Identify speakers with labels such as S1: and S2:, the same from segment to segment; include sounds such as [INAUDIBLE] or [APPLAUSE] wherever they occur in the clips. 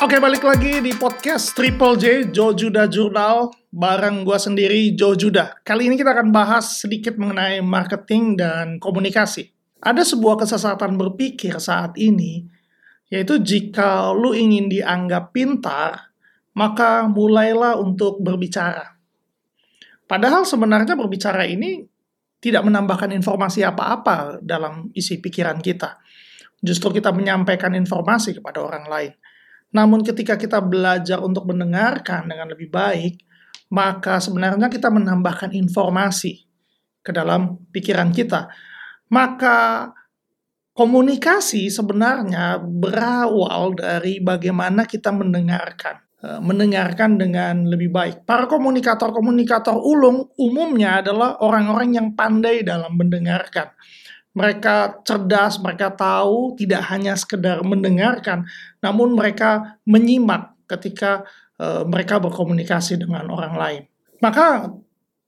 S1: Oke balik lagi di podcast Triple J Joe Judah Jurnal bareng gua sendiri Joe Judah. Kali ini kita akan bahas sedikit mengenai marketing dan komunikasi. Ada sebuah kesesatan berpikir saat ini yaitu jika lu ingin dianggap pintar maka mulailah untuk berbicara. Padahal sebenarnya berbicara ini tidak menambahkan informasi apa-apa dalam isi pikiran kita. Justru kita menyampaikan informasi kepada orang lain. Namun ketika kita belajar untuk mendengarkan dengan lebih baik, maka sebenarnya kita menambahkan informasi ke dalam pikiran kita. Maka komunikasi sebenarnya berawal dari bagaimana kita mendengarkan. Eh, mendengarkan dengan lebih baik. Para komunikator-komunikator ulung umumnya adalah orang-orang yang pandai dalam mendengarkan mereka cerdas, mereka tahu tidak hanya sekedar mendengarkan, namun mereka menyimak ketika uh, mereka berkomunikasi dengan orang lain. Maka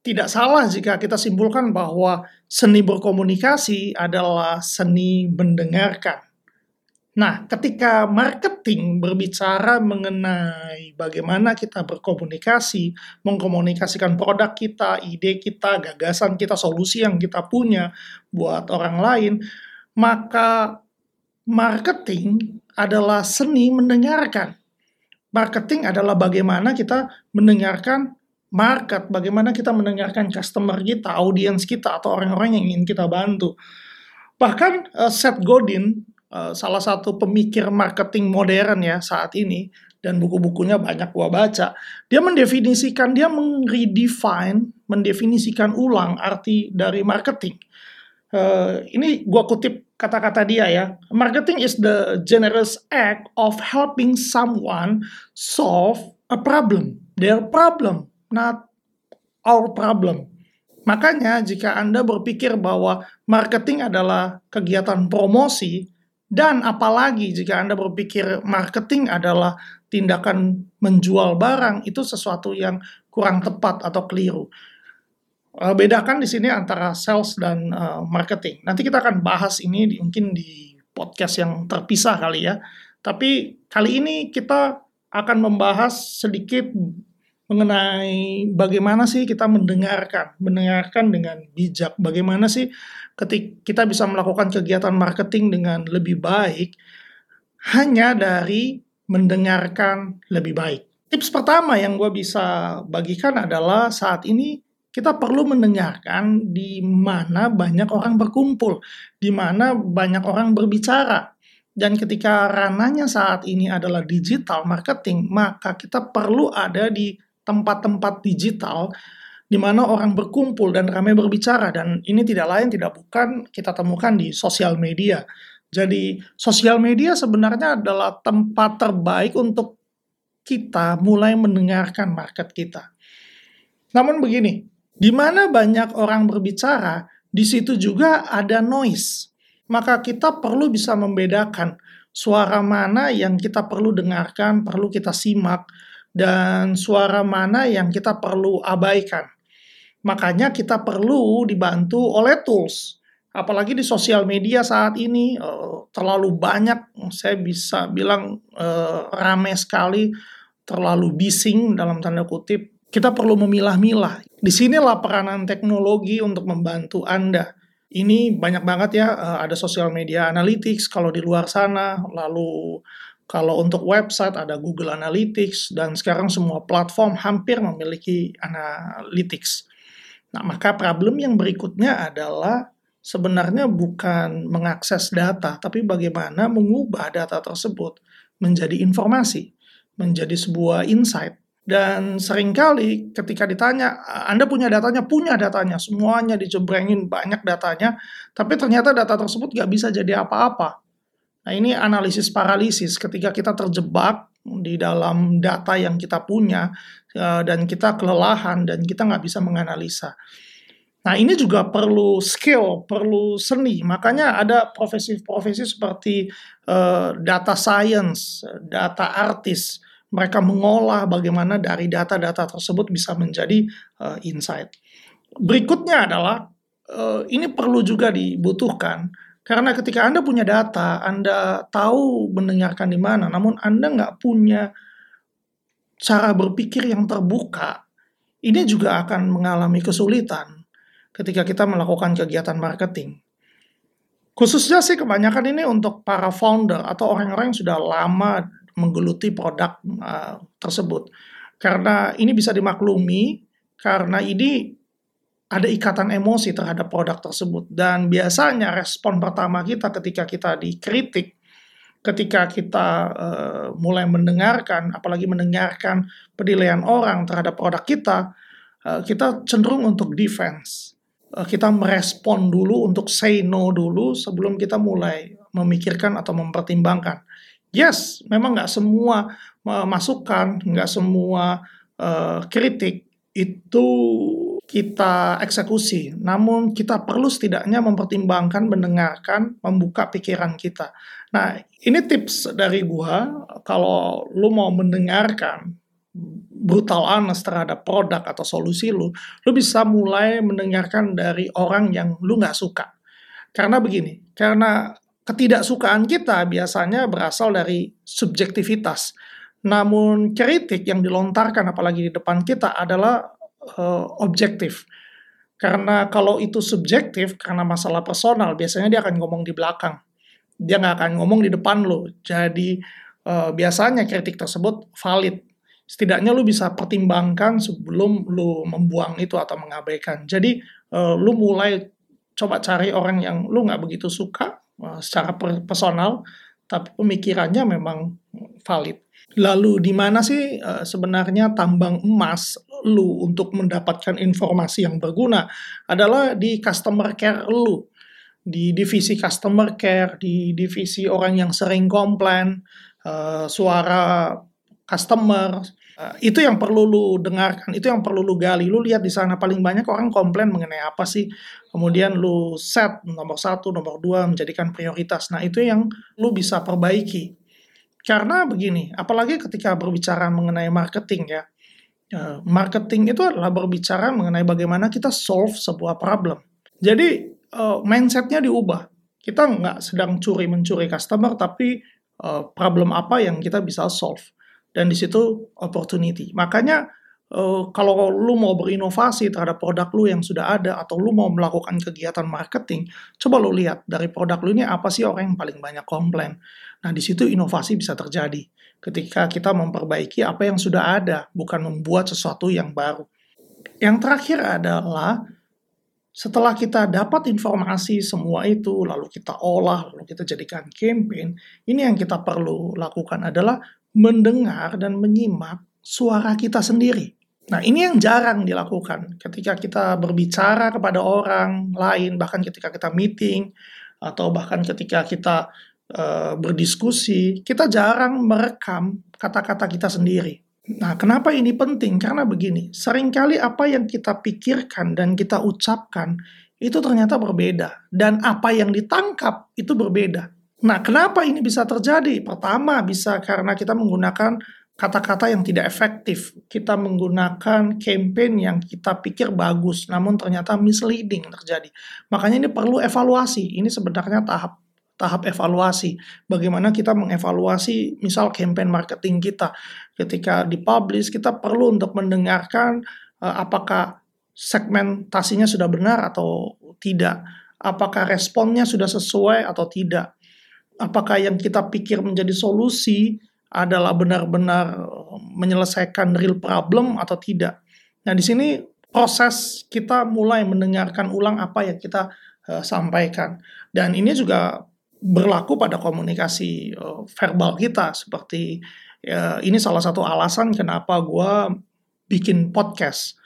S1: tidak salah jika kita simpulkan bahwa seni berkomunikasi adalah seni mendengarkan. Nah, ketika marketing berbicara mengenai bagaimana kita berkomunikasi, mengkomunikasikan produk kita, ide kita, gagasan kita, solusi yang kita punya buat orang lain, maka marketing adalah seni mendengarkan. Marketing adalah bagaimana kita mendengarkan market, bagaimana kita mendengarkan customer kita, audiens kita, atau orang-orang yang ingin kita bantu. Bahkan uh, Seth Godin Eh, salah satu pemikir marketing modern ya saat ini dan buku-bukunya banyak gua baca. Dia mendefinisikan, dia meredefine, mendefinisikan ulang arti dari marketing. Uh, ini gua kutip kata-kata dia ya. Marketing is the generous act of helping someone solve a problem, their problem, not our problem. Makanya jika Anda berpikir bahwa marketing adalah kegiatan promosi, dan apalagi jika Anda berpikir marketing adalah tindakan menjual barang, itu sesuatu yang kurang tepat atau keliru. Eh, bedakan di sini antara sales dan uh, marketing. Nanti kita akan bahas ini di, mungkin di podcast yang terpisah kali ya. Tapi kali ini kita akan membahas sedikit mengenai bagaimana sih kita mendengarkan, mendengarkan dengan bijak. Bagaimana sih ketika kita bisa melakukan kegiatan marketing dengan lebih baik hanya dari mendengarkan lebih baik. Tips pertama yang gue bisa bagikan adalah saat ini kita perlu mendengarkan di mana banyak orang berkumpul, di mana banyak orang berbicara. Dan ketika rananya saat ini adalah digital marketing, maka kita perlu ada di tempat-tempat digital di mana orang berkumpul dan ramai berbicara dan ini tidak lain tidak bukan kita temukan di sosial media. Jadi sosial media sebenarnya adalah tempat terbaik untuk kita mulai mendengarkan market kita. Namun begini, di mana banyak orang berbicara, di situ juga ada noise. Maka kita perlu bisa membedakan suara mana yang kita perlu dengarkan, perlu kita simak, dan suara mana yang kita perlu abaikan. Makanya kita perlu dibantu oleh tools. Apalagi di sosial media saat ini uh, terlalu banyak, saya bisa bilang uh, rame sekali, terlalu bising dalam tanda kutip. Kita perlu memilah-milah. Di sinilah peranan teknologi untuk membantu Anda. Ini banyak banget ya, uh, ada sosial media analytics kalau di luar sana, lalu kalau untuk website ada Google Analytics dan sekarang semua platform hampir memiliki analytics. Nah, maka problem yang berikutnya adalah sebenarnya bukan mengakses data, tapi bagaimana mengubah data tersebut menjadi informasi, menjadi sebuah insight. Dan sering kali ketika ditanya, Anda punya datanya? Punya datanya, semuanya dijebrengin banyak datanya, tapi ternyata data tersebut nggak bisa jadi apa-apa. Nah ini analisis paralisis ketika kita terjebak di dalam data yang kita punya eh, dan kita kelelahan dan kita nggak bisa menganalisa. Nah ini juga perlu skill, perlu seni. Makanya ada profesi-profesi seperti uh, data science, data artis. Mereka mengolah bagaimana dari data-data tersebut bisa menjadi uh, insight. Berikutnya adalah ini perlu juga dibutuhkan Karena ketika Anda punya data, Anda tahu mendengarkan di mana, namun Anda nggak punya cara berpikir yang terbuka, ini juga akan mengalami kesulitan ketika kita melakukan kegiatan marketing. Khususnya sih kebanyakan ini untuk para founder atau orang-orang yang sudah lama menggeluti produk uh, tersebut. Karena ini bisa dimaklumi, karena ini ada ikatan emosi terhadap produk tersebut. Dan biasanya respon pertama kita ketika kita dikritik, ketika kita uh, mulai mendengarkan, apalagi mendengarkan penilaian orang terhadap produk kita, uh, kita cenderung untuk defense. Uh, kita merespon dulu untuk say no dulu sebelum kita mulai memikirkan atau mempertimbangkan. Yes, memang nggak semua masukan, nggak semua uh, kritik itu kita eksekusi, namun kita perlu setidaknya mempertimbangkan, mendengarkan, membuka pikiran kita. Nah, ini tips dari gua kalau lu mau mendengarkan brutal honest terhadap produk atau solusi lu, lu bisa mulai mendengarkan dari orang yang lu nggak suka. Karena begini, karena ketidaksukaan kita biasanya berasal dari subjektivitas. Namun kritik yang dilontarkan apalagi di depan kita adalah uh, objektif. Karena kalau itu subjektif, karena masalah personal, biasanya dia akan ngomong di belakang. Dia nggak akan ngomong di depan lo. Jadi uh, biasanya kritik tersebut valid. Setidaknya lu bisa pertimbangkan sebelum lu membuang itu atau mengabaikan. Jadi uh, lu mulai coba cari orang yang lu nggak begitu suka uh, secara personal, tapi pemikirannya memang valid. Lalu di mana sih uh, sebenarnya tambang emas lu untuk mendapatkan informasi yang berguna adalah di customer care lu. Di divisi customer care, di divisi orang yang sering komplain, uh, suara customer, uh, itu yang perlu lu dengarkan, itu yang perlu lu gali. Lu lihat di sana paling banyak orang komplain mengenai apa sih. Kemudian lu set nomor satu, nomor dua menjadikan prioritas. Nah itu yang lu bisa perbaiki. Karena begini, apalagi ketika berbicara mengenai marketing ya, marketing itu adalah berbicara mengenai bagaimana kita solve sebuah problem. Jadi uh, mindsetnya diubah. Kita nggak sedang curi-mencuri customer, tapi uh, problem apa yang kita bisa solve. Dan di situ opportunity. Makanya uh, kalau lu mau berinovasi terhadap produk lu yang sudah ada atau lu mau melakukan kegiatan marketing, coba lu lihat dari produk lu ini apa sih orang yang paling banyak komplain. Nah, di situ inovasi bisa terjadi ketika kita memperbaiki apa yang sudah ada, bukan membuat sesuatu yang baru. Yang terakhir adalah setelah kita dapat informasi semua itu, lalu kita olah, lalu kita jadikan campaign, ini yang kita perlu lakukan adalah mendengar dan menyimak suara kita sendiri. Nah, ini yang jarang dilakukan ketika kita berbicara kepada orang lain, bahkan ketika kita meeting, atau bahkan ketika kita uh, berdiskusi, kita jarang merekam kata-kata kita sendiri. Nah, kenapa ini penting? Karena begini, sering kali apa yang kita pikirkan dan kita ucapkan itu ternyata berbeda. Dan apa yang ditangkap itu berbeda. Nah, kenapa ini bisa terjadi? Pertama, bisa karena kita menggunakan kata-kata yang tidak efektif. Kita menggunakan campaign yang kita pikir bagus, namun ternyata misleading terjadi. Makanya ini perlu evaluasi. Ini sebenarnya tahap tahap evaluasi. Bagaimana kita mengevaluasi misal campaign marketing kita. Ketika dipublish, kita perlu untuk mendengarkan uh, apakah segmentasinya sudah benar atau tidak. Apakah responnya sudah sesuai atau tidak. Apakah yang kita pikir menjadi solusi adalah benar-benar menyelesaikan real problem atau tidak. Nah, di sini proses kita mulai mendengarkan ulang apa yang kita uh, sampaikan. Dan ini juga berlaku pada komunikasi uh, verbal kita seperti uh, ini salah satu alasan kenapa gue bikin podcast.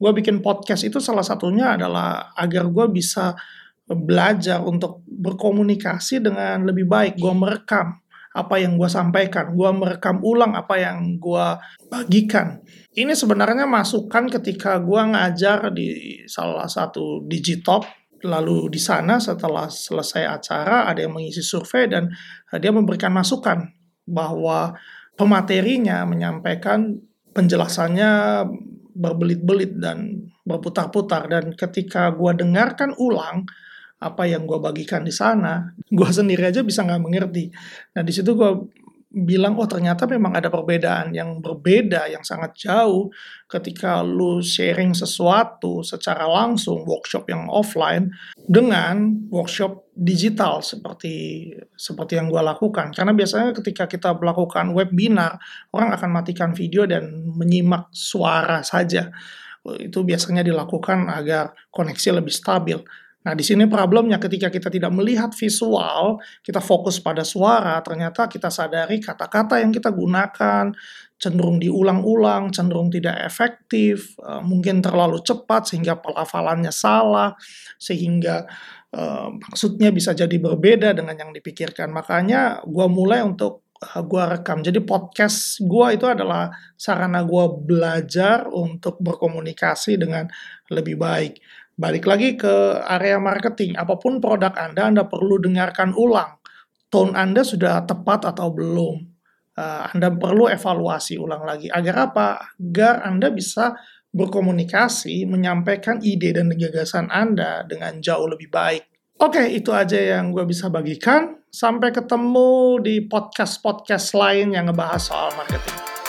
S1: Gue bikin podcast itu salah satunya adalah agar gue bisa belajar untuk berkomunikasi dengan lebih baik. Gue merekam apa yang gue sampaikan, gue merekam ulang apa yang gue bagikan. Ini sebenarnya masukan ketika gue ngajar di salah satu digitop lalu di sana setelah selesai acara ada yang mengisi survei dan eh, dia memberikan masukan bahwa pematerinya menyampaikan penjelasannya berbelit-belit dan berputar-putar dan ketika gua dengarkan ulang apa yang gue bagikan di sana, gue [LAUGHS] sendiri aja bisa nggak mengerti. Nah di situ gue bilang oh ternyata memang ada perbedaan yang berbeda yang sangat jauh. Ketika lu sharing sesuatu secara langsung workshop yang offline dengan workshop digital seperti seperti yang gue lakukan. Karena biasanya ketika kita melakukan webinar orang akan matikan video dan menyimak suara saja. Itu biasanya dilakukan agar koneksi lebih stabil Nah, di sini problemnya ketika kita tidak melihat visual, kita fokus pada suara, ternyata kita sadari kata-kata yang kita gunakan cenderung diulang-ulang, cenderung tidak efektif, uh, mungkin terlalu cepat sehingga pelafalannya salah, sehingga uh, maksudnya bisa jadi berbeda dengan yang dipikirkan. Makanya gue mulai untuk eh, gue rekam. Jadi podcast gue itu adalah sarana gue belajar untuk berkomunikasi dengan lebih baik. Balik lagi ke area marketing, apa pun produk Anda, Anda perlu dengarkan ulang. Tone Anda sudah tepat atau belum. Uh, anda perlu evaluasi ulang lagi. Agar apa? Agar Anda bisa berkomunikasi, menyampaikan ide dan gagasan Anda dengan jauh lebih baik. Oke, itu aja yang gue bisa bagikan. Sampai ketemu di podcast-podcast lain yang ngebahas soal marketing.